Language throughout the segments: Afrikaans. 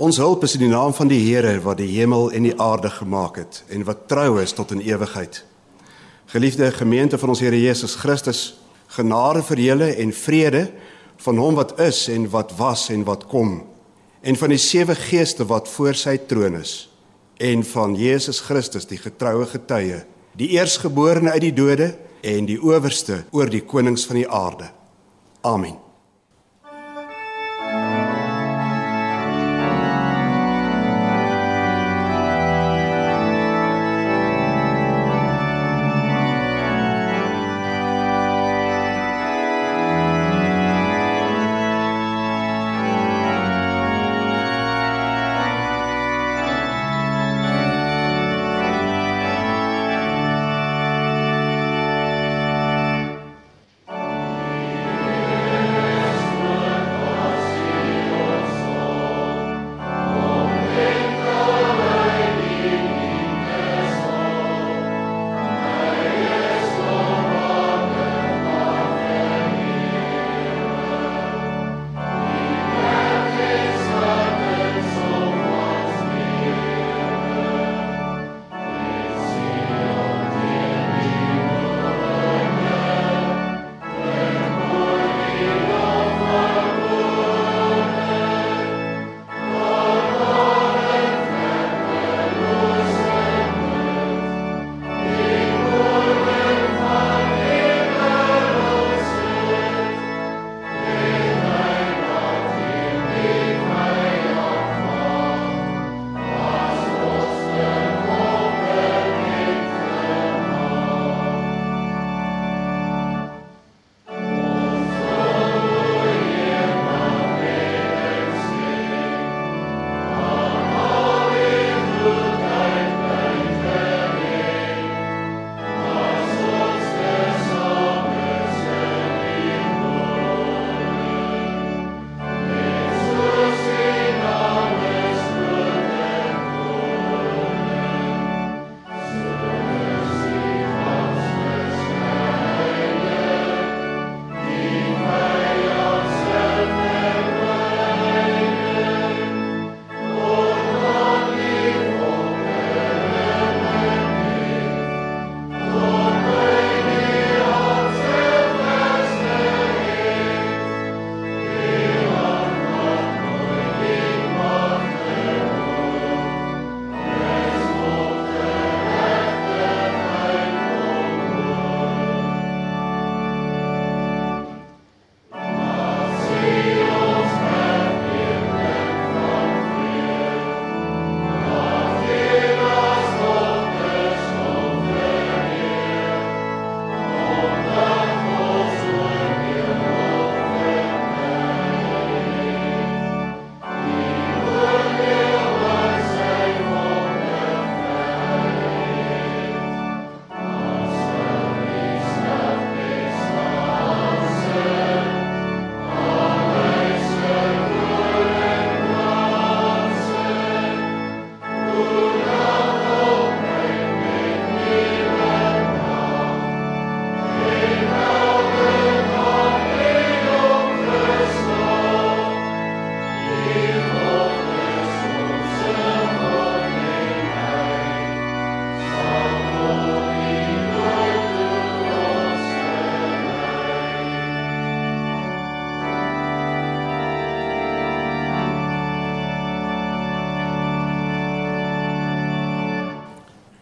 Ons hulp is in die naam van die Here wat die hemel en die aarde gemaak het en wat trou is tot in ewigheid. Geliefde gemeente van ons Here Jesus Christus, genade vir julle en vrede van hom wat is en wat was en wat kom en van die sewe geeste wat voor sy troon is en van Jesus Christus die getroue getuie, die eersgeborene uit die dode en die owerste oor die konings van die aarde. Amen.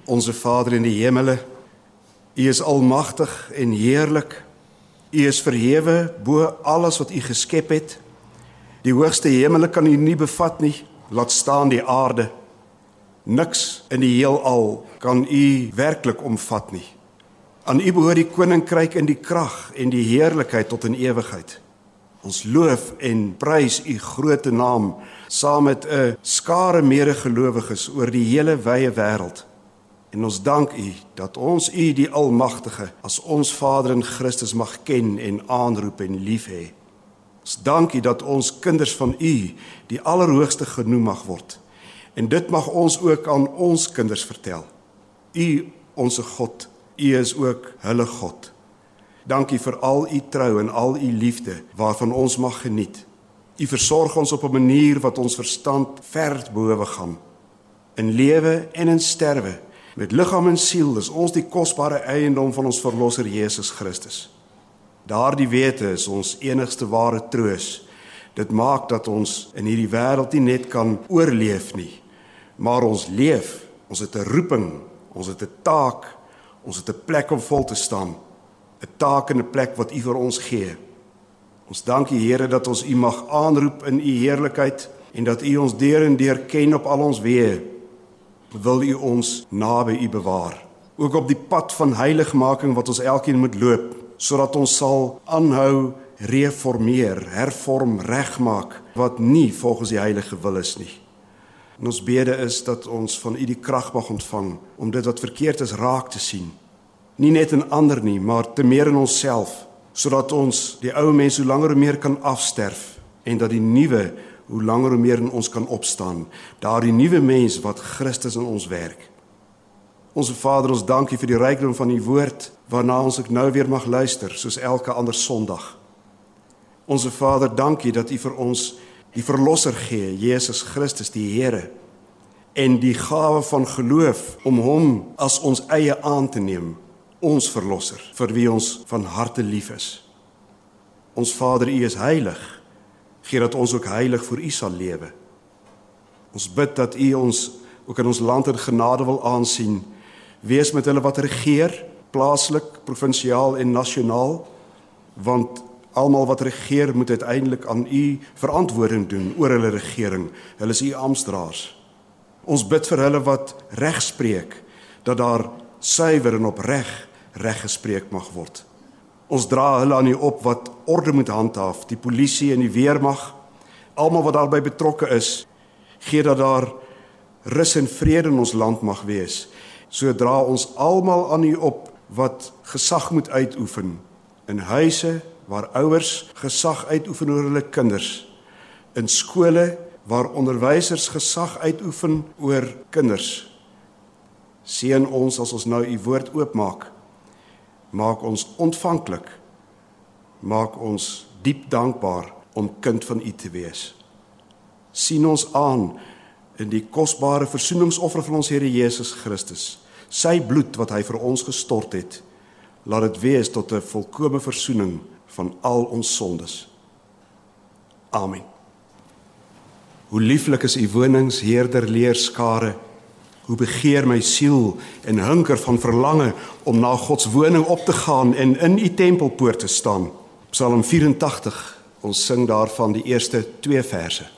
Onse Vader in die hemele, U is almagtig en heerlik. U is verhewe bo alles wat U geskep het. Die hoogste hemele kan U nie bevat nie, laat staan die aarde. Niks in die heelal kan U werklik omvat nie. Aan U behoort die koninkryk en die krag en die heerlikheid tot in ewigheid. Ons loof en prys U groote naam saam met 'n skare medegelowiges oor die hele wye wêreld. En ons dank U dat ons U die Almagtige as ons Vader in Christus mag ken en aanroep en lief hê. Ons dank U dat ons kinders van U die Allerhoogste genoem mag word. En dit mag ons ook aan ons kinders vertel. U onsse God, U is ook hulle God. Dankie vir al U trou en al U liefde waarvan ons mag geniet. U versorg ons op 'n manier wat ons verstand ver bowe gaan. In lewe en in sterwe, met liggaam en siel, is ons die kosbare eiendom van ons verlosser Jesus Christus. Daardie wete is ons enigste ware troos. Dit maak dat ons in hierdie wêreld nie net kan oorleef nie, maar ons leef. Ons het 'n roeping, ons het 'n taak, ons het 'n plek om vol te staan. 'n Taak en 'n plek wat U vir ons gee. Ons dank U Here dat ons U mag aanroep in U heerlikheid en dat U ons deur en deur ken op al ons weë. Wil U ons naby U bewaar. Ook op die pad van heiligmaking wat ons elkeen moet loop, sodat ons sal aanhou reformeer, hervorm, regmaak wat nie volgens die heilige wil is nie. En ons bede is dat ons van U die krag mag ontvang om dit wat verkeerd is raak te sien. Nie net in ander nie, maar te meer in onsself sodat ons die ou mens hoe langer hoe meer kan afsterf en dat die nuwe hoe langer hoe meer in ons kan opstaan. Daardie nuwe mens wat Christus in ons werk. Onse Vader, ons dankie vir die rykdom van u woord waarna ons ek nou weer mag luister soos elke ander Sondag. Onse Vader, dankie dat u vir ons die verlosser gee, Jesus Christus die Here en die gawe van geloof om hom as ons eie aan te neem ons verlosser vir wie ons van harte lief is. Ons Vader, U is heilig. Gee dat ons ook heilig vir U sal lewe. Ons bid dat U ons ook in ons land in genade wil aansien. Wees met hulle wat regeer, plaaslik, provinsiaal en nasionaal, want almal wat regeer moet uiteindelik aan U verantwoording doen oor hulle regering. Hulle is U amptdraers. Ons bid vir hulle wat reg spreek dat daar suiwer en opreg reggespreek mag word. Ons dra hulle aan U op wat orde moet handhaaf, die polisie en die weermag, almal wat daarbey betrokke is, gee dat daar rus en vrede in ons land mag wees. So dra ons almal aan U op wat gesag moet uitoefen in huise waar ouers gesag uitoefen oor hulle kinders, in skole waar onderwysers gesag uitoefen oor kinders. Seën ons as ons nou U woord oopmaak maak ons ontvanklik maak ons diep dankbaar om kind van U te wees. Sien ons aan in die kosbare versoeningsoffer van ons Here Jesus Christus. Sy bloed wat hy vir ons gestort het laat dit wees tot 'n volkomme versoening van al ons sondes. Amen. Hoe lieflik is u wonings heerder leer skare Hoe begeer my siel en hunker van verlange om na God se woning op te gaan en in u tempelpoort te staan. Psalm 84. Ons sing daarvan die eerste 2 verse.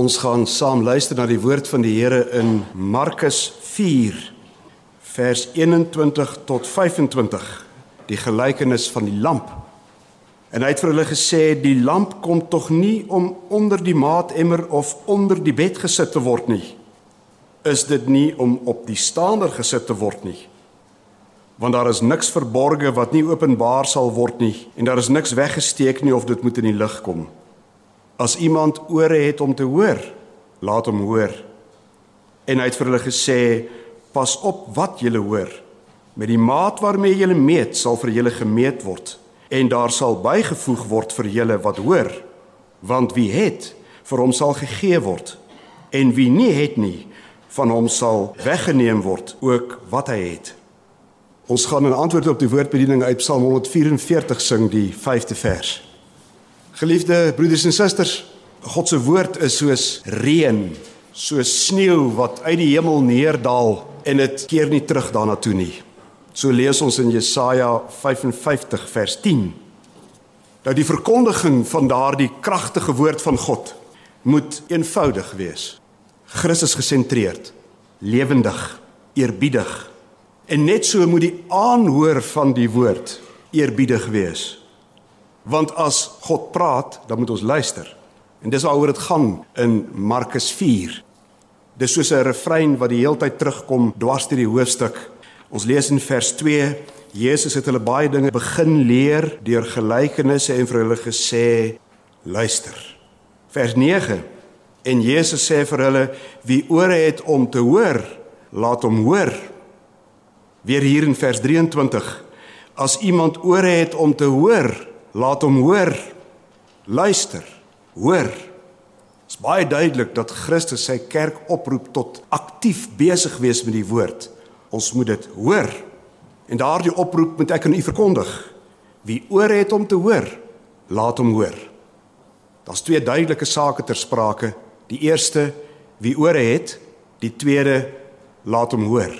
Ons gaan saam luister na die woord van die Here in Markus 4 vers 21 tot 25, die gelykenis van die lamp. En hy het vir hulle gesê die lamp kom tog nie om onder die maatemmer of onder die bed gesit te word nie. Is dit nie om op die staander gesit te word nie? Want daar is niks verborge wat nie openbaar sal word nie en daar is niks weggesteek nie of dit moet in die lig kom. As iemand ore het om te hoor, laat hom hoor. En hy het vir hulle gesê: Pas op wat julle hoor. Met die maat waarmee julle meet, sal vir julle gemeet word, en daar sal bygevoeg word vir julle wat hoor. Want wie het, vir hom sal gegee word, en wie nie het nie, van hom sal weggeneem word ook wat hy het. Ons gaan 'n antwoord op die woordbediening uit Psalm 144 sing, die 5de vers. Geliefde broeders en susters, God se woord is soos reën, soos sneeu wat uit die hemel neerdal en dit keer nie terug daarna toe nie. So lees ons in Jesaja 55 vers 10. Dat die verkondiging van daardie kragtige woord van God moet eenvoudig wees. Christus gesentreerd, lewendig, eerbiedig. En net so moet die aanhoor van die woord eerbiedig wees. Want as God praat, dan moet ons luister. En dis waaroor dit gaan in Markus 4. Dis soos 'n refrein wat die hele tyd terugkom dwars deur die hoofstuk. Ons lees in vers 2: Jesus het hulle baie dinge begin leer deur gelykenisse en vir hulle gesê: "Luister." Vers 9: En Jesus sê vir hulle: "Wie ore het om te hoor, laat hom hoor." Weer hier in vers 23: As iemand ore het om te hoor, laat hom hoor. Luister, hoor. Dit is baie duidelik dat Christus sy kerk oproep tot aktief besig wees met die woord. Ons moet dit hoor. En daardie oproep moet ek aan u verkondig. Wie ore het om te hoor, laat hom hoor. Daar's twee duidelike sake ter sprake. Die eerste, wie ore het, die tweede, laat hom hoor.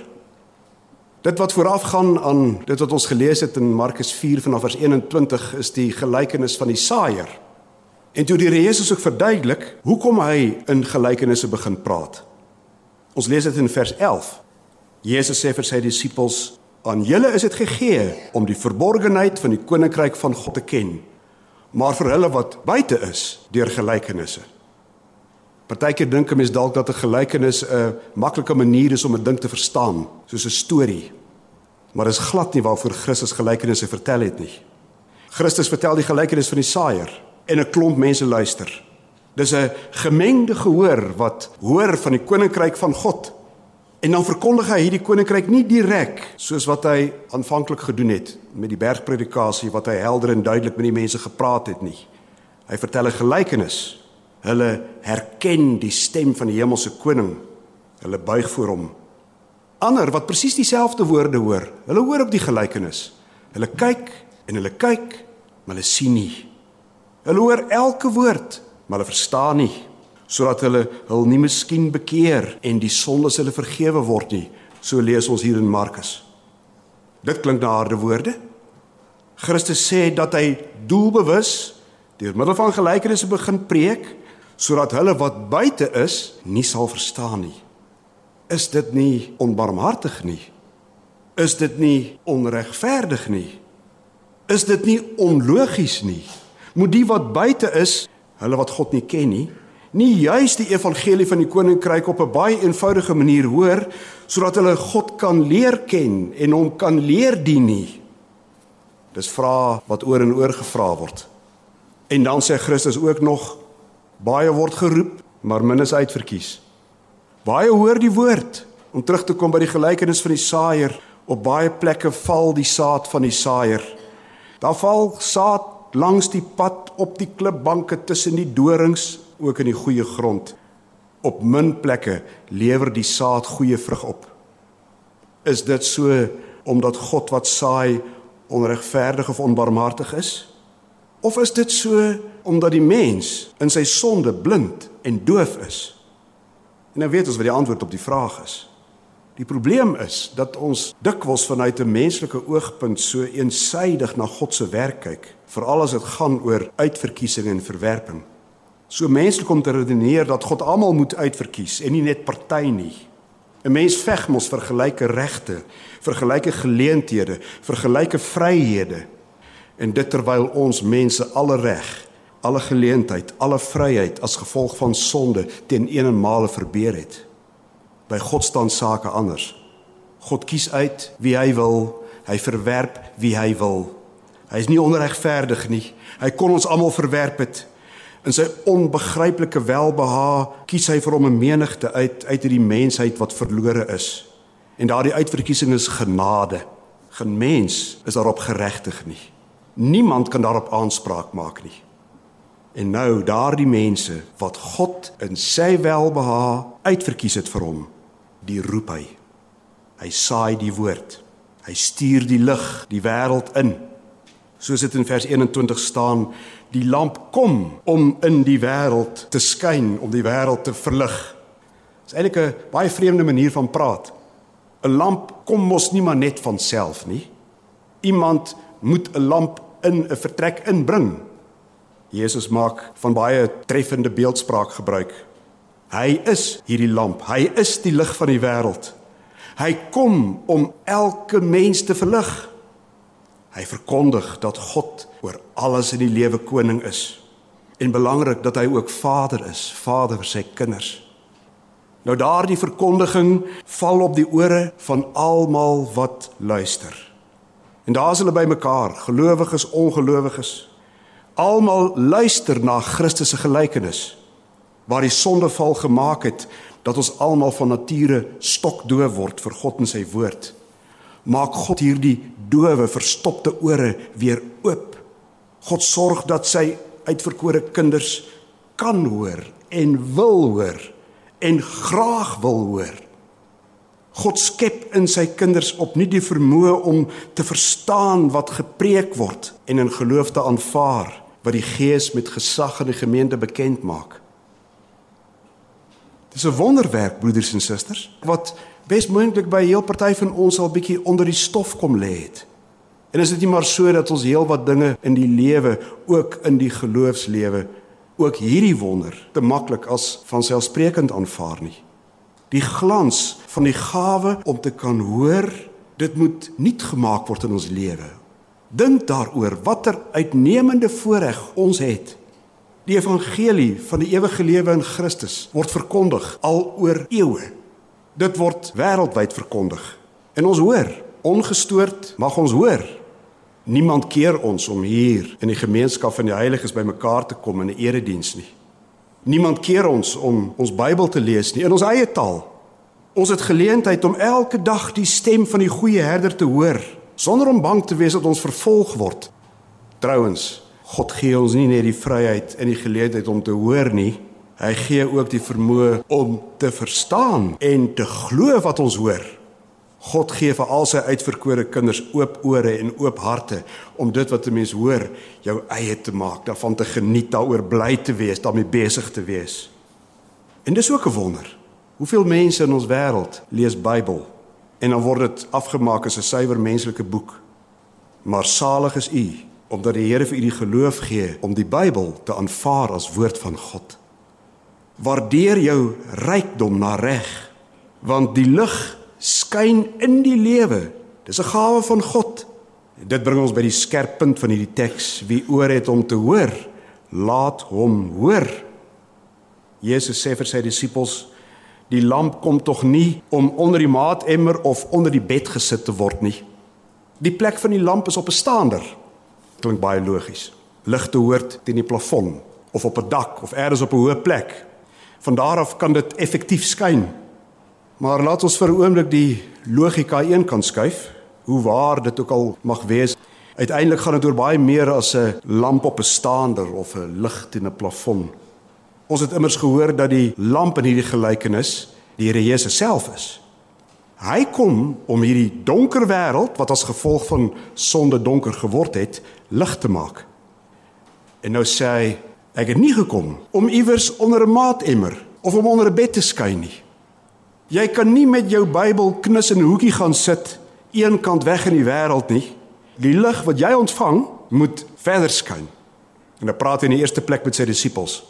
Dit wat voorafgaan aan dit wat ons gelees het in Markus 4 vanaf vers 21 is die gelykenis van die saaier. En toe die Here Jesus ook verduidelik hoekom hy in gelykenisse begin praat. Ons lees dit in vers 11. Jesus sê vir sy disippels: "Aan julle is dit gegee om die verborgenheid van die koninkryk van God te ken, maar vir hulle wat buite is, deur gelykenisse." Partykeer dink 'n mens dalk dat 'n gelykenis 'n maklike manier is om 'n ding te verstaan, soos 'n storie. Maar dit is glad nie waarvoor Christus gelykenisse vertel het nie. Christus vertel die gelykenis van die saaier en 'n klomp mense luister. Dis 'n gemengde gehoor wat hoor van die koninkryk van God. En dan verkondig hy hierdie koninkryk nie direk soos wat hy aanvanklik gedoen het met die bergpredikasie wat hy helder en duidelik met die mense gepraat het nie. Hy vertel 'n gelykenis Hulle herken die stem van die hemelse koning. Hulle buig voor hom. Ander wat presies dieselfde woorde hoor, hulle hoor op die gelykenis. Hulle kyk en hulle kyk, maar hulle sien nie. Hulle hoor elke woord, maar hulle verstaan nie, sodat hulle hul nie miskien bekeer en die sondes hulle vergewe word nie. So lees ons hier in Markus. Dit klink na harde woorde. Christus sê dat hy doelbewus deur middel van gelykenisse begin preek sodat hulle wat buite is nie sal verstaan nie. Is dit nie onbarmhartig nie? Is dit nie onregverdig nie? Is dit nie onlogies nie? Moet die wat buite is, hulle wat God nie ken nie, nie juis die evangelie van die koninkryk op 'n baie eenvoudige manier hoor sodat hulle God kan leer ken en hom kan leer dien nie? Dis vrae wat oor en oor gevra word. En dan sê Christus ook nog Baie word geroep, maar min is uitverkies. Baie hoor die woord om terug te kom by die gelykenis van die saaier. Op baie plekke val die saad van die saaier. Daar val saad langs die pad op die klipbanke tussen die dorings, ook in die goeie grond. Op min plekke lewer die saad goeie vrug op. Is dit so omdat God wat saai onregverdig of onbarmhartig is? Of is dit so omdat die mens in sy sonde blind en doof is? En nou weet ons wat die antwoord op die vraag is. Die probleem is dat ons dikwels vanuit 'n menslike oogpunt so eensaidig na God se werk kyk, veral as dit gaan oor uitverkiesing en verwerping. So menslik om te redeneer dat God almal moet uitverkies en nie net party nie. 'n Mens veg mos vir gelyke regte, vir gelyke geleenthede, vir gelyke vryhede. En dit terwyl ons mense alle reg, alle geleentheid, alle vryheid as gevolg van sonde teen een en male verbeur het. By God staan sake anders. God kies uit wie hy wil, hy verwerp wie hy wil. Hy is nie onregverdig nie. Hy kon ons almal verwerp het. In sy onbegryplike welbehae kies hy vir hom 'n menigte uit uit hierdie mensheid wat verlore is. En daardie uitverkiesing is genade. Geen mens is daarop geregtig nie. Niemand kan daarop aanspraak maak nie. En nou daardie mense wat God in sy welbehae uitverkies het vir hom, die roep hy. Hy saai die woord. Hy stuur die lig die wêreld in soos dit in vers 21 staan, die lamp kom om in die wêreld te skyn, om die wêreld te verlig. Dis eintlik 'n baie vreemde manier van praat. 'n Lamp kom mos nie maar net van self nie. Iemand moet 'n lamp in 'n vertrek inbring. Jesus maak van baie treffende beeldspraak gebruik. Hy is hierdie lamp. Hy is die lig van die wêreld. Hy kom om elke mens te verlig. Hy verkondig dat God oor alles in die lewe koning is en belangrik dat hy ook Vader is, Vader vir sy kinders. Nou daardie verkondiging val op die ore van almal wat luister. En daar is hulle bymekaar, gelowiges, ongelowiges. Almal luister na Christus se gelykenis waar die sondeval gemaak het dat ons almal van nature stokdoof word vir God en sy woord maak God hierdie dowe verstopte ore weer oop. God sorg dat sy uitverkore kinders kan hoor en wil hoor en graag wil hoor. God skep in sy kinders op nie die vermoë om te verstaan wat gepreek word en in geloof te aanvaar wat die Gees met gesag in die gemeente bekend maak. Dis 'n wonderwerk broeders en susters wat besmoontlik by heel party van ons al bietjie onder die stof kom lê het. En is dit nie maar so dat ons heel wat dinge in die lewe, ook in die geloofslewe, ook hierdie wonder te maklik as vanselfsprekend aanvaar nie. Die glans van die gawe om te kan hoor, dit moet nuut gemaak word in ons lewe. Dink daaroor watter uitnemende voorreg ons het. Die evangelie van die ewige lewe in Christus word verkondig al oor eeue. Dit word wêreldwyd verkondig. En ons hoor, ongestoord mag ons hoor. Niemand keer ons om hier in die gemeenskap van die heiliges bymekaar te kom in 'n erediens nie. Niemand keer ons om ons Bybel te lees nie in ons eie taal. Ons het geleentheid om elke dag die stem van die goeie herder te hoor sonder om bang te wees dat ons vervolg word. Trouwens, God gee ons nie net die vryheid en die geleentheid om te hoor nie, Hy gee ook die vermoë om te verstaan en te glo wat ons hoor. God gee vir al sy uitverkore kinders oop ore en oop harte om dit wat 'n mens hoor jou eie te maak, daarvan te geniet, daaroor bly te wees, daarmee besig te wees. En dis ook 'n wonder. Hoeveel mense in ons wêreld lees Bybel en dan word dit afgemaak as 'n suiwer menslike boek. Maar salig is u omdat die Here vir u die geloof gee om die Bybel te aanvaar as woord van God waardeer jou rykdom na reg want die lig skyn in die lewe. Dis 'n gawe van God. Dit bring ons by die skerp punt van hierdie teks. Wie oor het om te hoor laat hom hoor. Jesus sê vir sy disippels die lamp kom tog nie om onder die maatemmer of onder die bed gesit te word nie. Die plek van die lamp is op 'n staander. Klink baie logies. Lig te hoort teen die plafon of op 'n dak of elders op 'n hoë plek. Van daar af kan dit effektief skyn. Maar laat ons vir 'n oomblik die logika een kan skuif, hoe waar dit ook al mag wees. Uiteindelik gaan dit oor baie meer as 'n lamp op 'n staander of 'n lig teen 'n plafon. Ons het immers gehoor dat die lamp in hierdie gelykenis die Here Jesus self is. Hy kom om hierdie donker wêreld wat as gevolg van sonde donker geword het, lig te maak. En nou sê hy Ek het nie gekom om iewers onder 'n maatemmer of om onder 'n bed te skyn nie. Jy kan nie met jou Bybel knus in 'n hoekie gaan sit, een kant weg in die wêreld nie. Die lig wat jy ontvang, moet verder skyn. En dan praat hy in die eerste plek met sy disippels.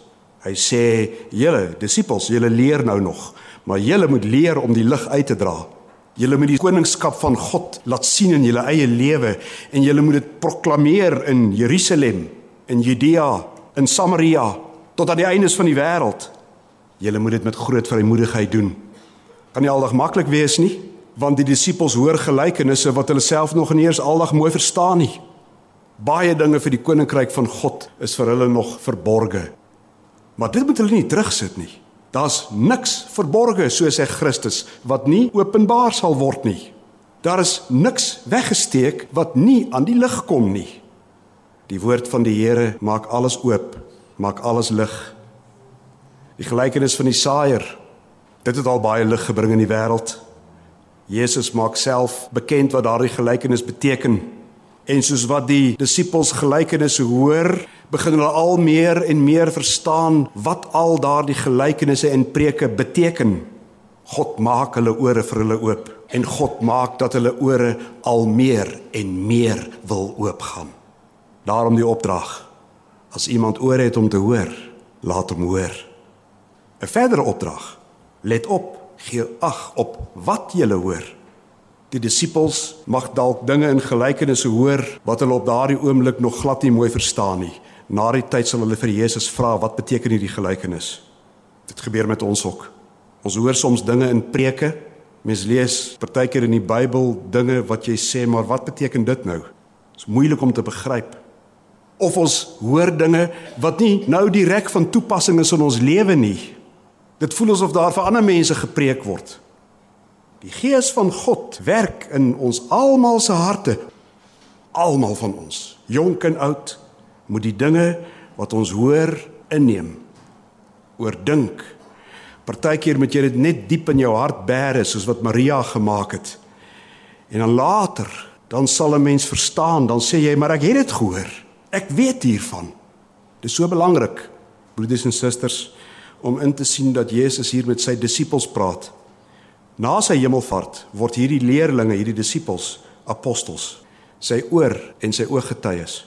Hy sê: "Julle disippels, julle leer nou nog, maar julle moet leer om die lig uit te dra. Julle moet die koningskap van God laat sien in julle eie lewe en julle moet dit proklameer in Jerusalem, in Judea, in Samaria tot aan die eindes van die wêreld. Julle moet dit met groot vrymoedigheid doen. Kan nie aldag maklik wees nie, want die disippels hoor gelykenisse wat hulle self nog nie eens aldag mooi verstaan nie. Baie dinge vir die koninkryk van God is vir hulle nog verborge. Maar dit moet hulle nie terugsit nie. Daar's niks verborge, so sê Christus, wat nie openbaar sal word nie. Daar is niks weggesteek wat nie aan die lig kom nie. Die woord van die Here maak alles oop, maak alles lig. Die gelykenis van die saaier. Dit het al baie lig gebring in die wêreld. Jesus maak self bekend wat daardie gelykenis beteken. En soos wat die disippels gelykenisse hoor, begin hulle al meer en meer verstaan wat al daardie gelykenisse en preke beteken. God maak hulle ore vir hulle oop en God maak dat hulle ore al meer en meer wil oopgaan. Daarom die opdrag. As iemand ore het om te hoor, laat hom hoor. 'n Verdere opdrag. Let op, gee ag op wat jy hoor. Die disippels mag dalk dinge in gelykenisse hoor wat hulle op daardie oomblik nog glad nie mooi verstaan nie. Na die tyd sal hulle vir Jesus vra wat beteken hierdie gelykenis. Dit gebeur met ons ook. Ons hoor soms dinge in preke. Mens lees partykeer in die Bybel dinge wat jy sê, maar wat beteken dit nou? Dit is moeilik om te begryp. Of ons hoor dinge wat nie nou direk van toepassing is in ons lewe nie. Dit voel asof daar vir ander mense gepreek word. Die Gees van God werk in ons almal se harte. Almal van ons, jonk en oud, moet die dinge wat ons hoor inneem. Oordink. Partykeer moet jy dit net diep in jou hart bære soos wat Maria gemaak het. En dan later, dan sal 'n mens verstaan, dan sê jy, maar ek het dit gehoor. Ek weet hiervan. Dit is so belangrik, broeders en susters, om in te sien dat Jesus hier met sy disippels praat. Na sy hemelvaart word hierdie leerlinge, hierdie disippels, apostels, sy oor en sy ooggetuies.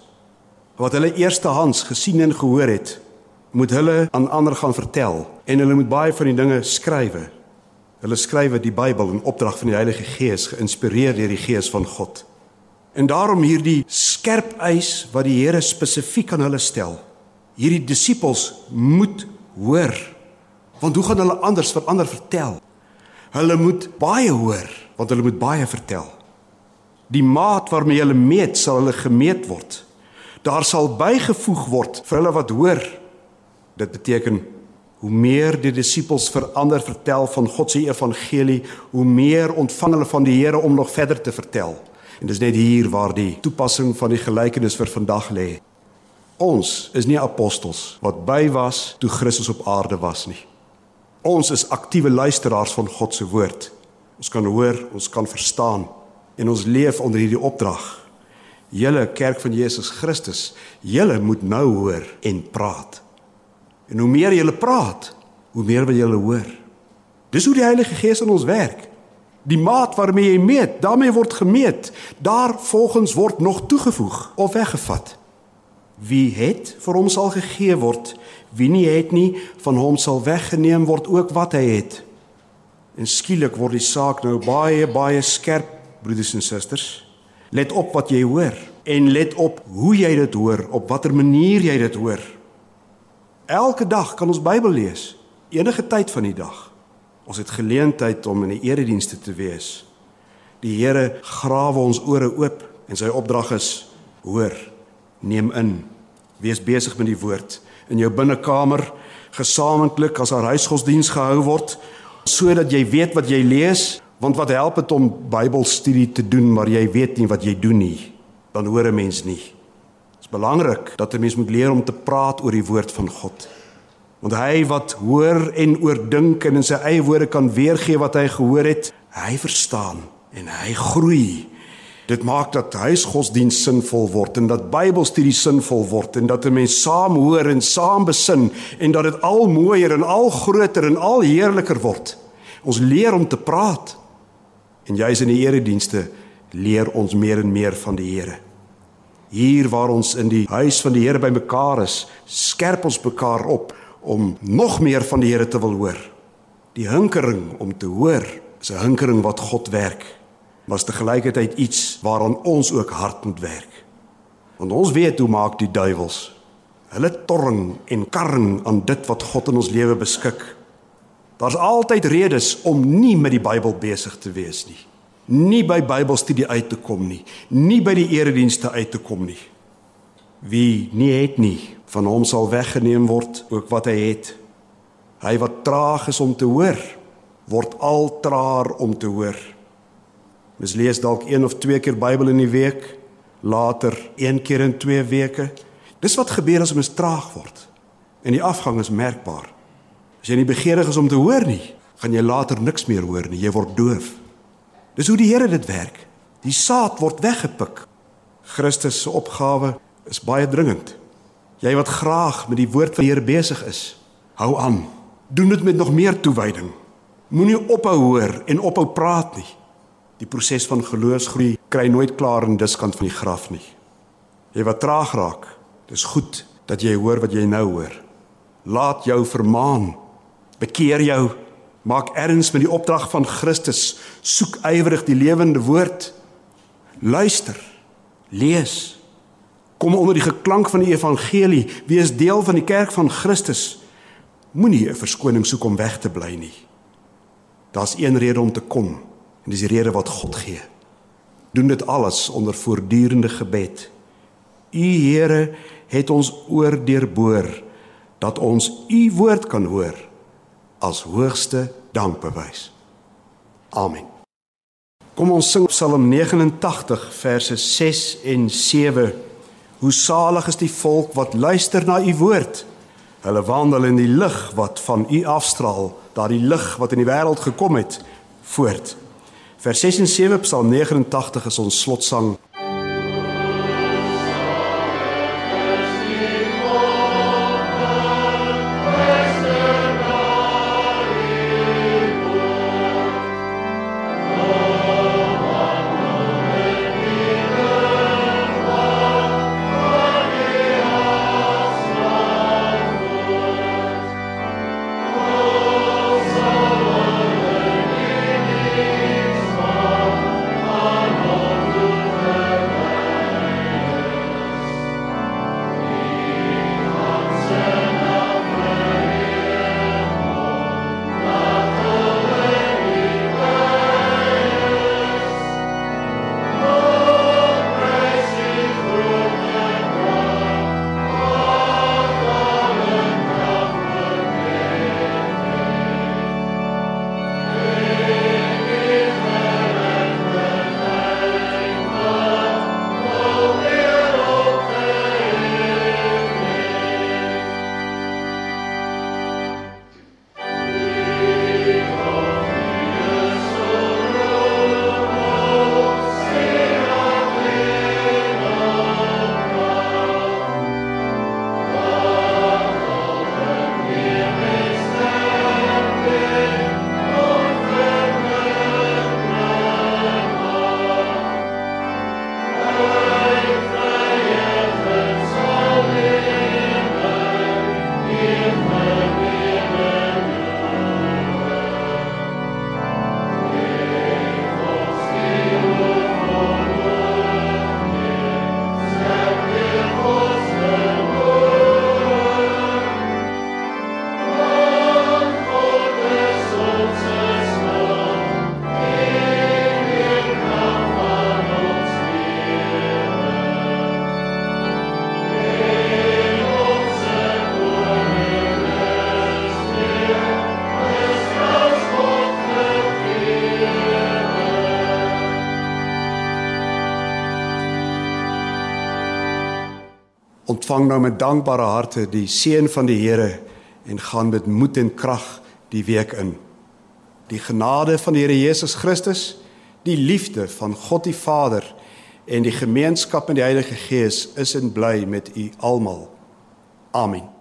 Wat hulle eerstehands gesien en gehoor het, moet hulle aan ander gaan vertel en hulle moet baie van die dinge skrywe. Hulle skrywe die Bybel in opdrag van die Heilige Gees, geïnspireer deur die Gees van God. En daarom hierdie skerp eis wat die Here spesifiek aan hulle stel. Hierdie disippels moet hoor. Want hoe gaan hulle anders vir ander vertel? Hulle moet baie hoor want hulle moet baie vertel. Die maat waarmee hulle meet sal hulle gemeet word. Daar sal bygevoeg word vir hulle wat hoor. Dit beteken hoe meer die disippels verander vertel van God se evangelie, hoe meer ontvang hulle van die Here om nog verder te vertel. En dis net hier waar die toepassing van die gelykenis vir vandag lê. Ons is nie apostels wat by was toe Christus op aarde was nie. Ons is aktiewe luisteraars van God se woord. Ons kan hoor, ons kan verstaan en ons leef onder hierdie opdrag. Julle kerk van Jesus Christus, julle moet nou hoor en praat. En hoe meer julle praat, hoe meer wil julle hoor. Dis hoe die Heilige Gees in ons werk. Die maat waarmee jy meet, daarmee word gemeet. Daar volgens word nog toegevoeg of weggevat. Wie het vir hom sal gegee word Wie nie het nie, van hom sal weggeneem word ook wat hy het. En skielik word die saak nou baie baie skerp, broeders en susters. Let op wat jy hoor en let op hoe jy dit hoor, op watter manier jy dit hoor. Elke dag kan ons Bybel lees, enige tyd van die dag. Ons het geleentheid om in die eredienste te wees. Die Here grawe ons ore oop en sy opdrag is: hoor, neem in, wees besig met die woord. In jou binnekamer gesamentlik as 'n huisgodsdiens gehou word sodat jy weet wat jy lees want wat help dit om Bybelstudie te doen maar jy weet nie wat jy doen nie dan hoor 'n mens nie. Dit is belangrik dat 'n mens moet leer om te praat oor die woord van God. Want hy wat hoor en oordink en in sy eie woorde kan weergee wat hy gehoor het hy verstaan en hy groei Dit maak dat huisgodsdiens sinvol word en dat Bybelstudie sinvol word en dat 'n mens saam hoor en saam besin en dat dit al mooier en al groter en al heerliker word. Ons leer om te praat. En juis in die eredienste leer ons meer en meer van die Here. Hier waar ons in die huis van die Here bymekaar is, skerp ons mekaar op om nog meer van die Here te wil hoor. Die hinkering om te hoor is 'n hinkering wat God werk, maar is te gelykheid iets waaraan ons ook hard moet werk. Want ons weet hoe maak die duiwels. Hulle torring en karring aan dit wat God in ons lewe beskik. Daar's altyd redes om nie met die Bybel besig te wees nie. Nie by Bybelstudie uit te kom nie, nie by die eredienste uit te kom nie. Wie nie het nie, van hom sal weggeneem word ook wat hy het. Hy wat traag is om te hoor, word al traer om te hoor. Mens lees dalk een of twee keer Bybel in die week, later een keer in twee weke. Dis wat gebeur as mens traag word. En die afgang is merkbaar. As jy nie begeerig is om te hoor nie, gaan jy later niks meer hoor nie, jy word doof. Dis hoe die Here dit werk. Die saad word weggepik. Christus se opgawe is baie dringend. Jy wat graag met die woord van die Here besig is, hou aan. Doen dit met nog meer toewyding. Moenie ophou hoor en ophou praat nie. Die proses van geloofsgroei kry nooit klaar in diskant van die graf nie. Jy wat traag raak, dis goed dat jy hoor wat jy nou hoor. Laat jou vermaan. Bekeer jou. Maak erns met die opdrag van Christus. Soek ywerig die lewende woord. Luister. Lees kom onder die geklank van die evangelie, wees deel van die kerk van Christus. Moenie 'n verskoning soek om weg te bly nie. Daar's een rede om te kom en dis die rede wat God gee. Doen dit alles onder voortdurende gebed. U Here het ons oor deurboor dat ons u woord kan hoor as hoogste dankbewys. Amen. Kom ons sing Psalm 89 verse 6 en 7. Hoe salig is die volk wat luister na u woord. Hulle wandel in die lig wat van u afstraal, daardie lig wat in die wêreld gekom het, voort. Vers 6 en 7 Psalm 89 is ons slotsang. Ontvang nou met dankbare harte die seën van die Here en gaan met moed en krag die week in. Die genade van die Here Jesus Christus, die liefde van God die Vader en die gemeenskap met die Heilige Gees is en bly met u almal. Amen.